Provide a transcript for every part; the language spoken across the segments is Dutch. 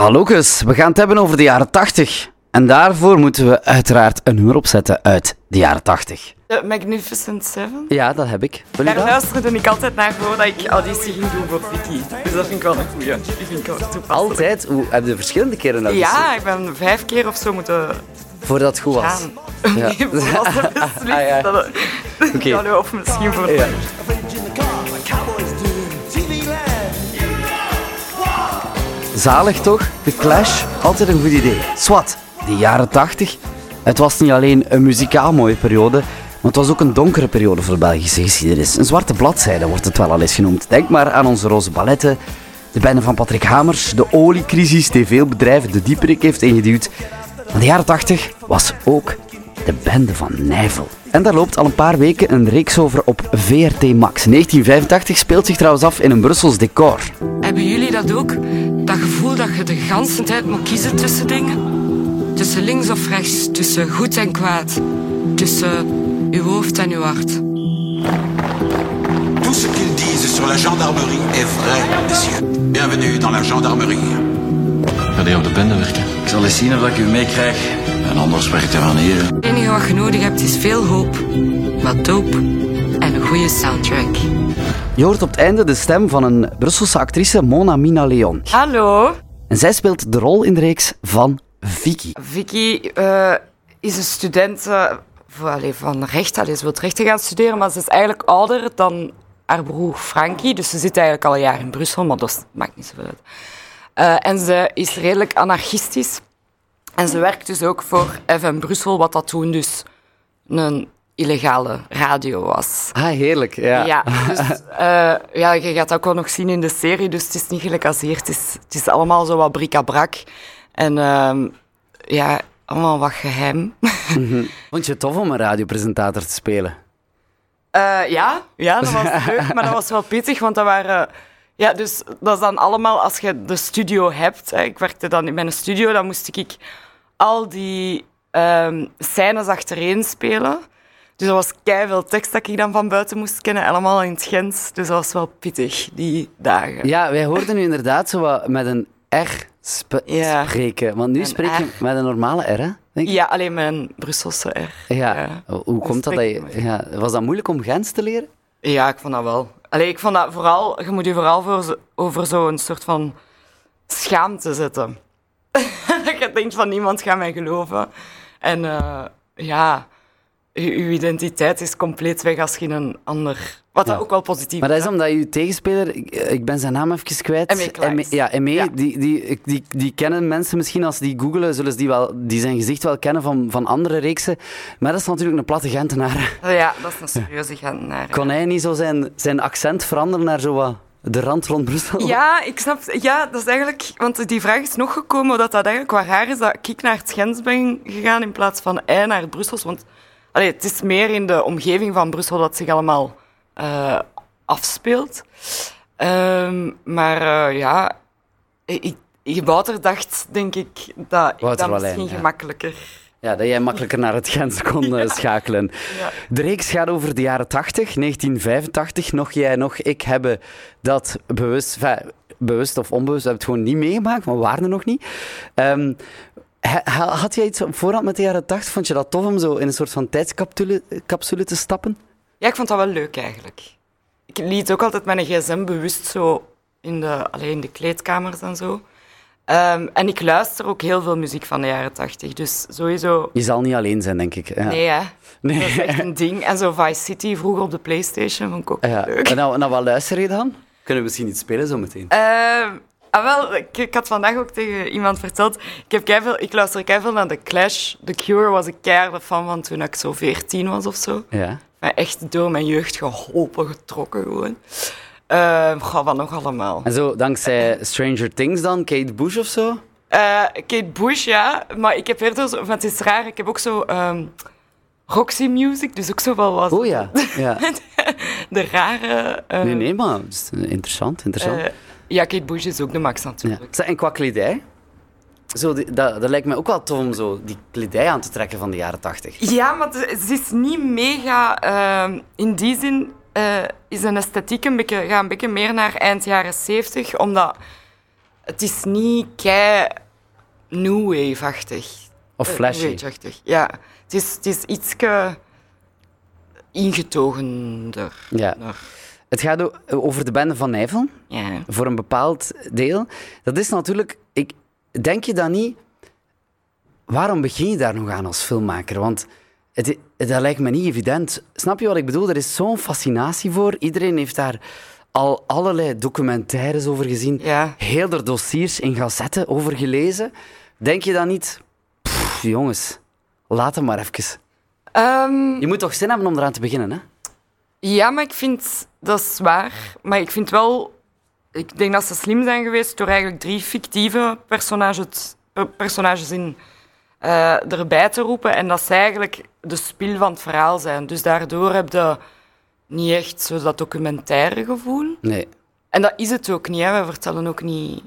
Hallokus, we gaan het hebben over de jaren 80. En daarvoor moeten we uiteraard een nummer opzetten uit de jaren 80. The Magnificent Seven. Ja, dat heb ik. Wil je Daar dat? luisterde ik altijd naar voordat ik auditie ging doen voor Vicky. Dus dat vind ik wel een goeie. Die vind ik wel toepasselijk. Altijd? Hoe, heb je verschillende keren dat Ja, ik ben vijf keer of zo moeten Voordat het goed was. Ja. Nee, Ah, ja. dat het- of misschien voor... Ja. Zalig toch? De Clash, altijd een goed idee. Swat, de jaren 80. Het was niet alleen een muzikaal mooie periode, maar het was ook een donkere periode voor Belgische geschiedenis. Een zwarte bladzijde wordt het wel al eens genoemd. Denk maar aan onze roze balletten, de bende van Patrick Hamers, de oliecrisis die veel bedrijven de dieperik heeft ingeduwd. Maar de jaren 80 was ook de bende van Nijvel. En daar loopt al een paar weken een reeks over op VRT Max. 1985 speelt zich trouwens af in een Brussels decor. Hebben jullie dat ook? Dat gevoel dat je de ganse tijd moet kiezen tussen dingen? Tussen links of rechts, tussen goed en kwaad. Tussen uw hoofd en uw hart. Tout ce qu'ils disent sur la gendarmerie est vrai, messieurs. Bienvenue dans la gendarmerie. Ga jij op de bende werken? Ik zal eens zien of ik u meekrijg. En anders werkt er van hier. Het enige wat je nodig hebt is veel hoop, wat dope en een goede soundtrack. Je hoort op het einde de stem van een Brusselse actrice, Mona Mina Leon. Hallo. En zij speelt de rol in de reeks van Vicky. Vicky eh, is een student eh, voor, allee, van recht. Allee, ze wil rechten gaan studeren, maar ze is eigenlijk ouder dan haar broer Frankie. Dus ze zit eigenlijk al een jaar in Brussel, maar dat maakt niet zoveel uit. Eh, en ze is redelijk anarchistisch. En ze werkt dus ook voor FM Brussel, wat dat toen dus een illegale radio was. Ah, heerlijk. Ja. Ja, dus eh, ja, je gaat dat ook wel nog zien in de serie, dus het is niet gelijk als hier. Het is, het is allemaal zo wat bric-à-brac. En ehm, ja, allemaal wat geheim. Vond je het tof om een radiopresentator te spelen? Eh, ja, ja, dat was leuk, maar dat was wel pittig, want dat waren... Ja, dus dat is dan allemaal als je de studio hebt. Hè, ik werkte dan in mijn studio, dan moest ik al die ehm scènes achtereen spelen. Dus dat was veel tekst dat ik dan van buiten moest kennen, allemaal in het Gens. Dus dat was wel pittig, die dagen. Ja, wij hoorden nu inderdaad zo wat met een R sp- Ja. spreken. Want nu Een spreek je R. met een normale R, hè? Denk? Ja, alleen mijn Brusselse R. Ja. Ja. Hoe komt dat? dat je, ja. Was dat moeilijk om Gens te leren? Ja, ik vond dat wel. Allee, ik vond dat vooral... Je moet je vooral voor zo- over zo'n soort van schaamte zetten. dat je denkt van niemand gaat mij geloven. En eh, ja, je, je identiteit is compleet weg als je een ander... Wat Ja. ook wel positief Maar dat is hè. omdat je tegenspeler, ik, ik ben zijn naam even kwijt. M.E. M.E. Ja, M.E. Ja. Die, die, die, die kennen mensen misschien als die googelen, zullen ze die, wel, die zijn gezicht wel kennen van, van andere reeksen. Maar dat is natuurlijk een platte Gentenaar. Ja, dat is een serieuze Gentenaar. Kon hij niet zo zijn, zijn accent veranderen naar zo wat de rand rond Brussel? Ja, ik snap... Ja, dat is eigenlijk... Want die vraag is nog gekomen dat dat eigenlijk wat raar is dat ik naar het Gens ben gegaan in plaats van hij naar Brussel. Want allee, het is meer in de omgeving van Brussel dat zich allemaal eh, afspeelt. Ehm, maar eh, ja, ik, ik, Wouter dacht, denk ik, dat ik dat misschien ja. gemakkelijker... Ja, dat jij makkelijker naar het Gens kon eh, schakelen. Ja. De reeks gaat over de jaren 80, 1985. Nog jij, nog ik hebben dat bewust, bewust of onbewust, we hebben het gewoon niet meegemaakt, maar we waren er nog niet. Ehm, ha- ha- had jij iets op voorhand met de jaren 80? Vond je dat tof om zo in een soort van tijdscapsule capsule te stappen? Ja, ik vond dat wel leuk eigenlijk. Ik liet ook altijd mijn gsm bewust zo in de, allee, in de kleedkamers en zo. Ehm, en ik luister ook heel veel muziek van de jaren tachtig. Dus sowieso... Je zal niet alleen zijn, denk ik. Ja. Nee, hè. Nee. Dat is echt een ding. En zo Vice City, vroeger op de Playstation, vond ik ook Ja. leuk. En nou, nou, wat luister je dan? Kunnen we misschien iets spelen zo meteen? Ehm, ah, wel, ik, ik had vandaag ook tegen iemand verteld. Ik, heb keiveel, ik luister naar The Clash. The Cure was ik keiharde fan van toen ik zo 14 was of zo. Ja. Maar echt door mijn jeugd geholpen, getrokken gewoon. Ehm goh, wat nog allemaal? En zo, dankzij Stranger Things dan, Kate Bush of zo? Eh, Kate Bush, ja. Maar ik heb eerder zo... Want het is raar, ik heb ook zo... ehm, Roxy Music, dus ook zo wel wat... Oh ja. ja. De rare... eh, Nee, nee, maar interessant, interessant. eh, ja, Kate Bush is ook de max Ja. natuurlijk. Zeg, En qua kledij? Zo, die- dat, dat lijkt me ook wel tof om zo die kledij aan te trekken van de jaren tachtig. Ja, maar het is niet mega... ehm, in die zin eh, is een esthetiek een beetje, gaat een beetje meer naar eind jaren zeventig, omdat het is niet kei new wave-achtig. Of Eh, flashy. Ja, het is, het is ietske ingetogener. Ja. Het gaat over de bende van Nijvel, Ja. voor een bepaald deel. Dat is natuurlijk... Ik, denk je dan niet... Waarom begin je daar nog aan als filmmaker? Want het, dat lijkt me niet evident. Snap je wat ik bedoel? Er is zo'n fascinatie voor. Iedereen heeft daar al allerlei documentaires over gezien. Ja. Heel er dossiers in gazetten over gelezen. Denk je dan niet... "Pff, jongens, laat hem maar even. Ehm, Je moet toch zin hebben om eraan te beginnen, hè? ja, maar ik vind dat is waar. Maar ik vind wel... Ik denk dat ze slim zijn geweest door eigenlijk drie fictieve personages, per- personages in, eh, erbij te roepen. En dat ze eigenlijk de spil van het verhaal zijn. Dus daardoor heb je niet echt zo dat documentaire gevoel. Nee. En dat is het ook niet. Hè. We vertellen ook niet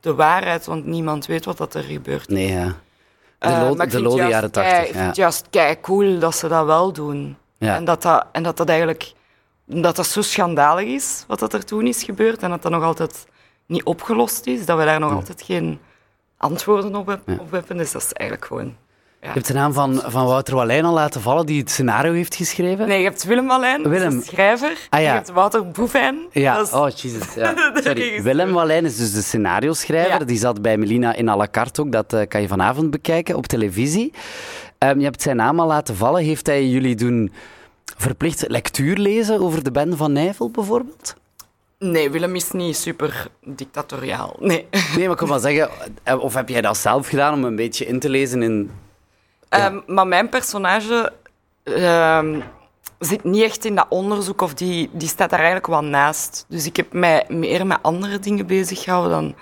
de waarheid, want niemand weet wat dat er gebeurt. Nee, ja. De, Eh, de lode jaren tachtig. Ik Ja. vind het juist kei cool dat ze dat wel doen. Ja. En, dat dat, en dat dat eigenlijk dat dat zo schandalig is wat dat er toen is gebeurd en dat dat nog altijd niet opgelost is, dat we daar nog altijd geen antwoorden op, heb- op hebben. Dus dat is eigenlijk gewoon. Je hebt de naam van, van Wouter Wallijn al laten vallen, die het scenario heeft geschreven. Nee, je hebt Willem Wallijn, Willem. de schrijver. Ah, ja. Je hebt Wouter Boevijn. Ja, is- oh jezus. Ja. Sorry. Willem Wallijn is dus de scenario-schrijver. Ja. Die zat bij Melina in à la carte ook. Dat eh, kan je vanavond bekijken op televisie. Ehm, je hebt zijn naam al laten vallen. Heeft hij jullie doen verplicht lectuur lezen over de bende van Nijvel bijvoorbeeld? Nee, Willem is niet super dictatoriaal. Nee. Nee, maar ik kan maar zeggen, eh, of heb jij dat zelf gedaan om een beetje in te lezen in... Ja. Ehm, maar mijn personage ehm, zit niet echt in dat onderzoek of die, die staat daar eigenlijk wel naast. Dus ik heb mij meer met andere dingen bezig gehouden dan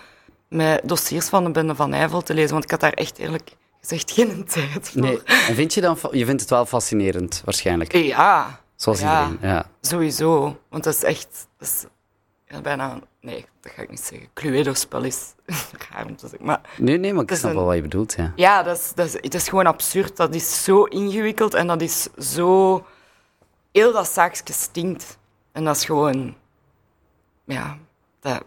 met dossiers van de Bende van Nijvel te lezen. Want ik had daar echt eerlijk gezegd geen tijd voor. Nee. En vind je, dan, je vindt het wel fascinerend, waarschijnlijk. Ja, Zoals ja. iedereen. Ja. sowieso. Want dat is echt... Dat is ja, bijna... Nee, dat ga ik niet zeggen. Cluedo-spel is raar om te zeggen. Maar Nee, nee, maar ik snap een- wel wat je bedoelt. Ja. Ja, dat is, dat, is, het is gewoon absurd. Dat is zo ingewikkeld en dat is zo... Heel dat zaakje stinkt. En dat is gewoon... Ja, dat,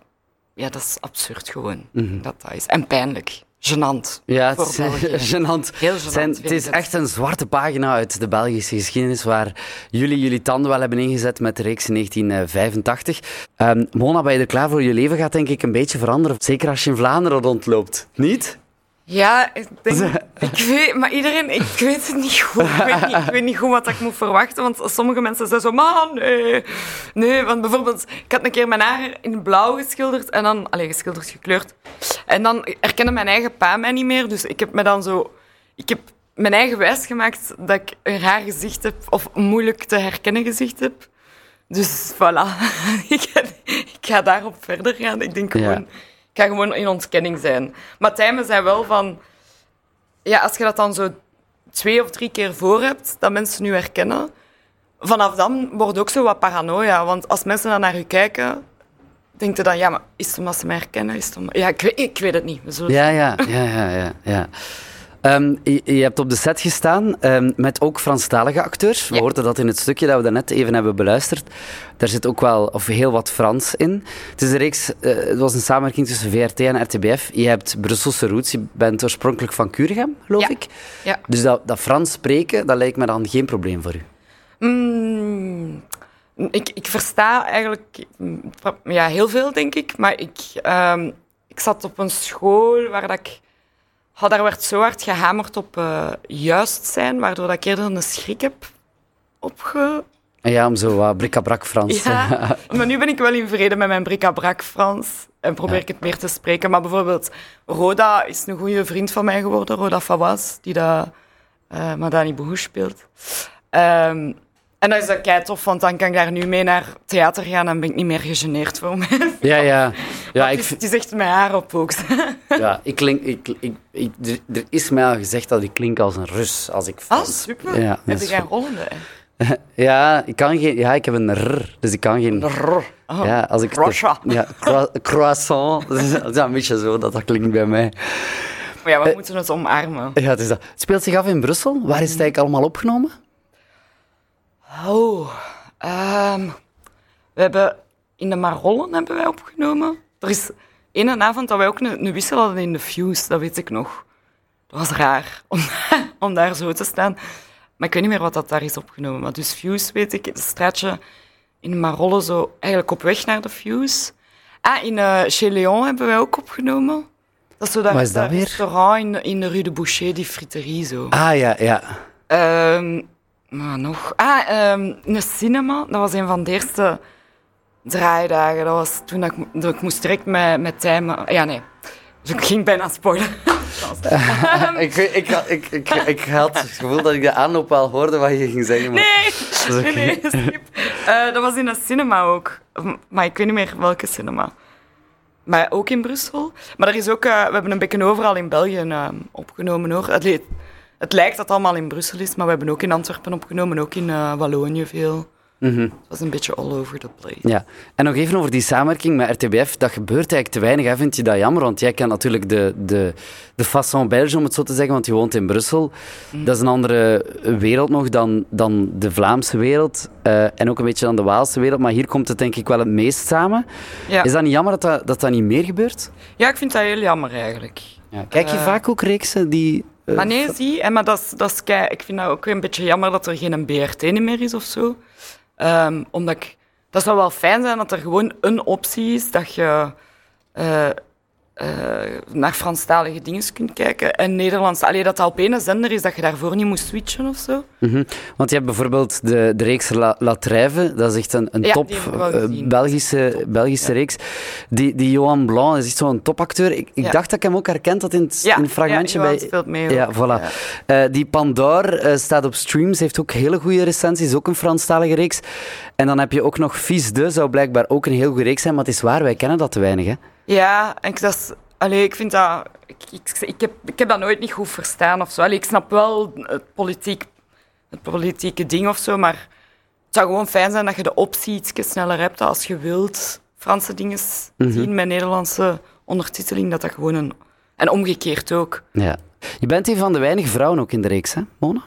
ja, dat is absurd gewoon. Dat dat is. En pijnlijk. Gênant. Ja, het is België. gênant. Heel Zijn, het is echt een zwarte pagina uit de Belgische geschiedenis waar jullie jullie tanden wel hebben ingezet met de reeks in 1985. Ehm, Mona, ben je er klaar voor? Je leven gaat denk ik een beetje veranderen. Zeker als je in Vlaanderen rondloopt. Niet? Ja, ik denk... Ik weet, maar iedereen... Ik weet het niet goed. Ik weet niet, ik weet niet goed wat ik moet verwachten. Want sommige mensen zeggen zo... Man, nee. Nee, want bijvoorbeeld... Ik had een keer mijn haar in blauw geschilderd. En dan... Allee, geschilderd, gekleurd. En dan herkende mijn eigen pa mij niet meer. Dus ik heb me dan zo... Ik heb mijn eigen wijs gemaakt dat ik een raar gezicht heb. Of een moeilijk te herkennen gezicht heb. Dus voilà. ik, ga, daarop verder gaan. Ik denk gewoon... ga gewoon in ontkenning zijn. Maar Tijmen zei wel van... Ja, als je dat dan zo twee of drie keer voor hebt, dat mensen nu herkennen, vanaf dan wordt ook zo wat paranoia. Want als mensen dan naar je kijken, denk je dan, ja, maar is het omdat ze mij herkennen? Is het Ja, ik weet, ik weet het niet. Ja, ja, ja, ja. ja. Ehm, je, je hebt op de set gestaan ehm, met ook Franstalige acteurs. We Ja. hoorden dat in het stukje dat we daarnet even hebben beluisterd. Daar zit ook wel, of heel wat Frans in. Het is een reeks, eh, het was een samenwerking tussen VRT en RTBF. Je hebt Brusselse roots, je bent oorspronkelijk van Kuregem, geloof Ja. ik. Ja. Dus dat, dat Frans spreken, dat lijkt me dan geen probleem voor u. Mm, ik, ik versta eigenlijk mm, ja, heel veel, denk ik. Maar ik, ehm, ik zat op een school waar dat ik... Oh, daar werd zo hard gehamerd op eh, juist zijn, waardoor dat ik eerder een schrik heb opge... Ja, om zo wat bric-à-brac Frans. Ja, maar nu ben ik wel in vrede met mijn bric-à-brac Frans en probeer Ja. ik het meer te spreken. Maar bijvoorbeeld, Roda is een goede vriend van mij geworden, Roda Fawaz, die dat eh Madani Bohouch speelt. Ehm, en dat is dat kei tof, want dan kan ik daar nu mee naar theater gaan en ben ik niet meer gegeneerd voor mij. Ja, ja. ja, ik, het is echt mijn haar op ook. ja ik klink, ik, ik, ik, er, is mij al gezegd dat ik klink als een Rus als ik Ah, super. Ja, Heb je geen rollende? Ja, ik kan geen... Ja, ik heb een r, dus ik kan geen... Oh, Ja, als ik... Russia. Ja, croi- croissant. Dat is een beetje zo dat dat klinkt bij mij. Maar ja, Eh. we moeten het omarmen. Ja, het is dat. Het speelt zich af in Brussel. Waar is het eigenlijk allemaal opgenomen? Oh, ehm, we hebben in de Marollen hebben wij opgenomen. Er is ene avond dat wij ook een, een wissel hadden in de Fuse, dat weet ik nog. Dat was raar om, om daar zo te staan. Maar ik weet niet meer wat dat daar is opgenomen. Maar dus Fuse, weet ik, het straatje in Marolle, zo eigenlijk op weg naar de Fuse. Ah, in uh, Chez hebben wij ook opgenomen. Dat is zo dat, is dat restaurant in, in de Rue de Boucher, die friterie zo. Ah, ja, ja. Ehm, maar nog. Ah, ehm, een cinema. Dat was een van de eerste draaidagen. Dat was toen dat ik, mo- dat ik moest direct met, met Tijmen... Ja, nee. Dus ik ging bijna spoilen. ik, ik, ik, ik, ik had het gevoel dat ik de aanloop wel hoorde wat je ging zeggen. Maar... Nee, nee. Eh, dat was in een cinema ook. Maar ik weet niet meer welke cinema. Maar ook in Brussel. Maar er is ook, eh, we hebben een beetje overal in België eh, opgenomen hoor. Le- het lijkt dat het allemaal in Brussel is, maar we hebben ook in Antwerpen opgenomen, ook in eh, Wallonië veel. Het was een beetje all over the place. Ja, en nog even over die samenwerking met RTBF. Dat gebeurt eigenlijk te weinig. Hè? Vind je dat jammer? Want jij kent natuurlijk de, de, de façon Belge, om het zo te zeggen, want je woont in Brussel. Dat is een andere wereld nog dan, dan de Vlaamse wereld. eh, en ook een beetje dan de Waalse wereld. Maar hier komt het denk ik wel het meest samen. Ja. Is dat niet jammer dat dat, dat, dat niet meer gebeurt? ja, ik vind dat heel jammer eigenlijk. Ja. Kijk je Eh. vaak ook reeksen die... eh, Maar nee, zie, maar dat is, dat ik vind dat ook een beetje jammer dat er geen BRT meer is of zo. Ehm, omdat ik, dat zou wel fijn zijn dat er gewoon een optie is dat je eh, naar Franstalige dingen kunt kijken en Nederlands. Alleen dat dat op één zender is, dat je daarvoor niet moet switchen of zo. Mhm. Want je hebt bijvoorbeeld de, de reeks La, La dat is echt een, een Ja, top eh, gezien. Belgische, Belgische reeks. Die, die Johan Blanc is echt zo'n topacteur. Ik, ik Ja. dacht dat ik hem ook herkend had in het, in het fragmentje bij... speelt mee Ja, voilà. Eh, die Pandore eh, staat op streams, heeft ook hele goede recensies, ook een Franstalige reeks. En dan heb je ook nog Fils de, zou blijkbaar ook een heel goede reeks zijn, maar het is waar, wij kennen dat te weinig. Hè? Ja, en ik, dat is, allee, ik vind dat... Ik, ik, ik, heb, ik heb dat nooit niet goed verstaan of zo. Allee, ik snap wel het, politiek, het politieke ding of zo, maar het zou gewoon fijn zijn dat je de optie iets sneller hebt als je wilt Franse dingen zien met Nederlandse ondertiteling, dat dat gewoon een... En omgekeerd ook. Ja. Je bent een van de weinige vrouwen ook in de reeks, hè, Mona?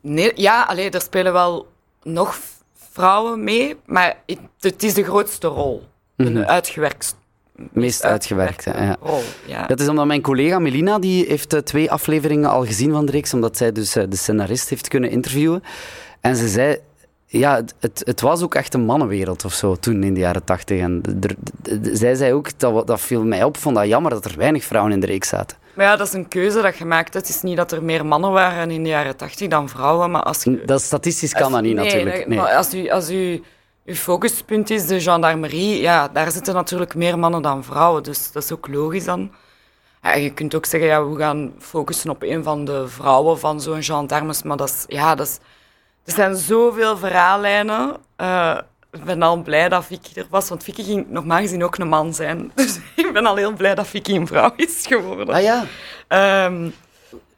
Nee, ja, allee, er spelen wel nog vrouwen mee, maar het, het is de grootste rol. Een uitgewerkt... Meest uitgewerkte, ja. rol, ja. Dat is omdat mijn collega Melina, die heeft eh, twee afleveringen al gezien van de reeks, omdat zij dus eh, de scenarist heeft kunnen interviewen. En ze zei, ja, het, het, was ook echt een mannenwereld of zo toen in de jaren tachtig. En er- zij zei ook, dat, dat viel mij op, vond dat jammer dat er weinig vrouwen in de reeks zaten. Maar ja, dat is een keuze dat je maakt. Het is niet dat er meer mannen waren in de jaren tachtig dan vrouwen, maar als je... Dat, statistisch kan dat niet Nee, natuurlijk. nee, Nee. Maar als u, als u uw focuspunt is de gendarmerie, ja, daar zitten natuurlijk meer mannen dan vrouwen, dus dat is ook logisch dan. Ja, je kunt ook zeggen, ja, we gaan focussen op een van de vrouwen van zo'n gendarmes, maar dat is, ja, dat is, er zijn zoveel verhaallijnen. Eh, ik ben al blij dat Vicky er was, want Vicky ging normaal gezien ook een man zijn. Dus ik ben al heel blij dat Vicky een vrouw is geworden. Ah ja, Ehm,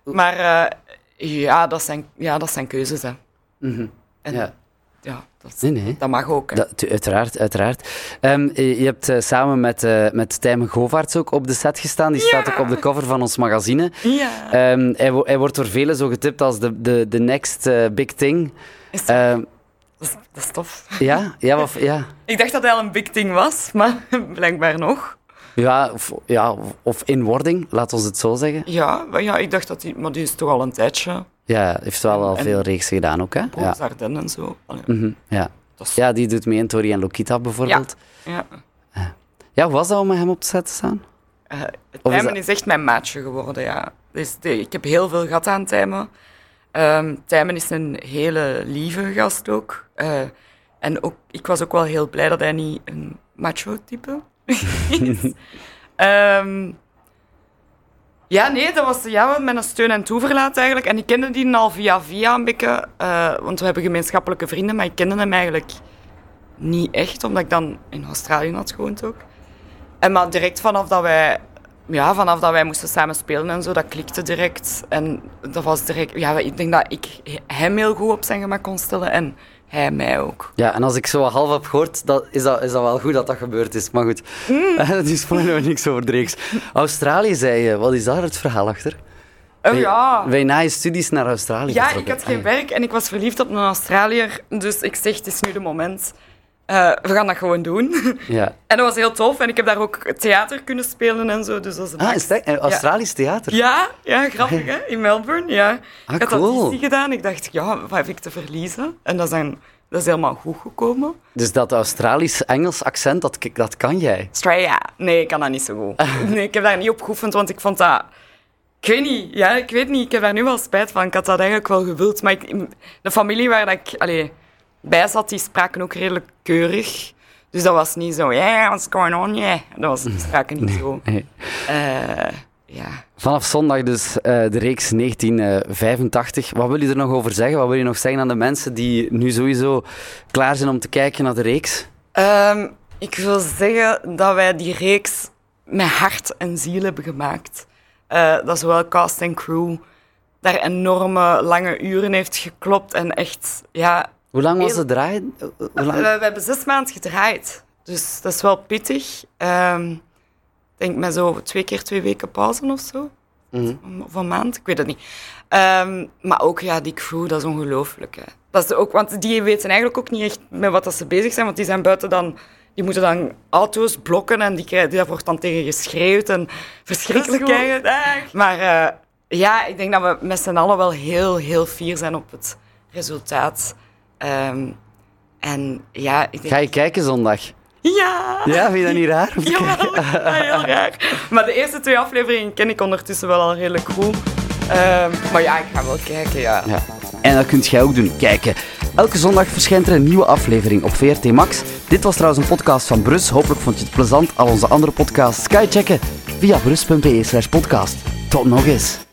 maar eh, ja, dat zijn, ja, dat zijn keuzes. Hè. En, ja. Ja, dat, is- Nee, nee. dat mag ook. Hè. Dat, uiteraard, uiteraard. Ehm, je hebt eh, samen met, eh met Tijmen Govaerts ook op de set gestaan. Die staat ook op de cover van ons magazine. Ja. Ehm, hij, wo- hij wordt door velen zo getipt als de, de, de next eh, big thing. Is dat, Ehm, dat, is, dat is tof. ja, ja, wat- ja. Ik dacht dat hij al een big thing was, maar blijkbaar nog. Ja, of, ja, of- in wording, laat ons het zo zeggen. Ja, ja, ik dacht dat hij... Maar die is toch al een tijdje. Ja, heeft wel al En- veel reeksen gedaan ook, hè? Ja. En zo. Allee, Mhm, ja. is- ja, die doet mee in Tori en Lokita bijvoorbeeld. ja. Ja, hoe was dat om met hem op te staan? Eh, Of is Tijmen dat- is echt mijn maatje geworden, ja. Dus de- ik heb heel veel gehad aan Tijmen. Ehm Tijmen is een hele lieve gast ook. Eh, en ook, ik was ook wel heel blij dat hij niet een macho-type is. Ehm, ja, nee, dat was ja, met een steun en toeverlaat eigenlijk. En ik kende die al via via eh, want we hebben gemeenschappelijke vrienden, maar ik kende hem eigenlijk niet echt, omdat ik dan in Australië had gewoond ook. En maar direct vanaf dat wij, ja, vanaf dat wij moesten samen spelen en zo, dat klikte direct. En dat was direct, ja, ik denk dat ik hem heel goed op zijn gemak kon stellen en hij mij ook. Ja, en als ik zo half heb gehoord, dat, is, dat, is dat wel goed dat dat gebeurd is. Maar goed, Mm. die spoilen we niks over de reeks. Australië, zei je. Wat is daar het verhaal achter? Oh Wij- ja. Wij na je studies naar Australië Ja, ik had geen werk en ik was verliefd op een Australiër. Dus ik zeg, het is nu de moment. Eh, we gaan dat gewoon doen. Ja. en dat was heel tof. En ik heb daar ook theater kunnen spelen en zo. Dus dat Ah, max. is dat Australisch theater? Ja, ja, grappig hè, in Melbourne, ja. Ah, ik had cool. auditie gedaan. Ik dacht, ja, wat heb ik te verliezen? En dat is, dan, dat is helemaal goed gekomen. Dus dat Australisch-Engels accent, dat, dat kan jij. Australia. Nee, ik kan dat niet zo goed. Nee, ik heb daar niet op geoefend, want ik vond dat... Ik weet niet, ja, ik weet niet. Ik heb daar nu wel spijt van. Ik had dat eigenlijk wel gewild. Maar ik, de familie waar dat ik allee, bij zat, die spraken ook redelijk keurig. Dus dat was niet zo, yeah, what's going on, yeah. Dat was, spraken niet zo. Nee. Eh, ja. Vanaf zondag dus eh, de reeks 1985. Wat wil je er nog over zeggen? Wat wil je nog zeggen aan de mensen die nu sowieso klaar zijn om te kijken naar de reeks? Ehm, ik wil zeggen dat wij die reeks met hart en ziel hebben gemaakt. Eh, dat zowel cast en crew daar enorme lange uren heeft geklopt en echt, ja... Hoe lang was het draaien? We, lang? we hebben zes maanden gedraaid, dus dat is wel pittig. Ehm, Ik denk met zo twee keer twee weken pauze of zo. Of een maand, ik weet het niet. Ehm, maar ook ja, die crew, dat is ongelooflijk. hè. Dat is ook, want die weten eigenlijk ook niet echt met wat dat ze bezig zijn, want die zijn buiten dan... Die moeten dan auto's blokken en die, krijgen, daar wordt dan tegen geschreeuwd en verschrikkelijk eigenlijk. Maar eh, ja, ik denk dat we met z'n allen wel heel, heel fier zijn op het resultaat. Ehm, en ja, ik denk... Ga je kijken zondag? Ja! Ja, vind je dat niet raar? dat heel raar. Maar de eerste twee afleveringen ken ik ondertussen wel al redelijk goed. Ehm, maar ja, ik ga wel kijken, ja. Ja. En dat kunt jij ook doen, kijken. Elke zondag verschijnt er een nieuwe aflevering op VRT Max. Dit was trouwens een podcast van Brus. Hopelijk vond je het plezant. Al onze andere podcasts kan je checken via brus.be slash podcast. Tot nog eens.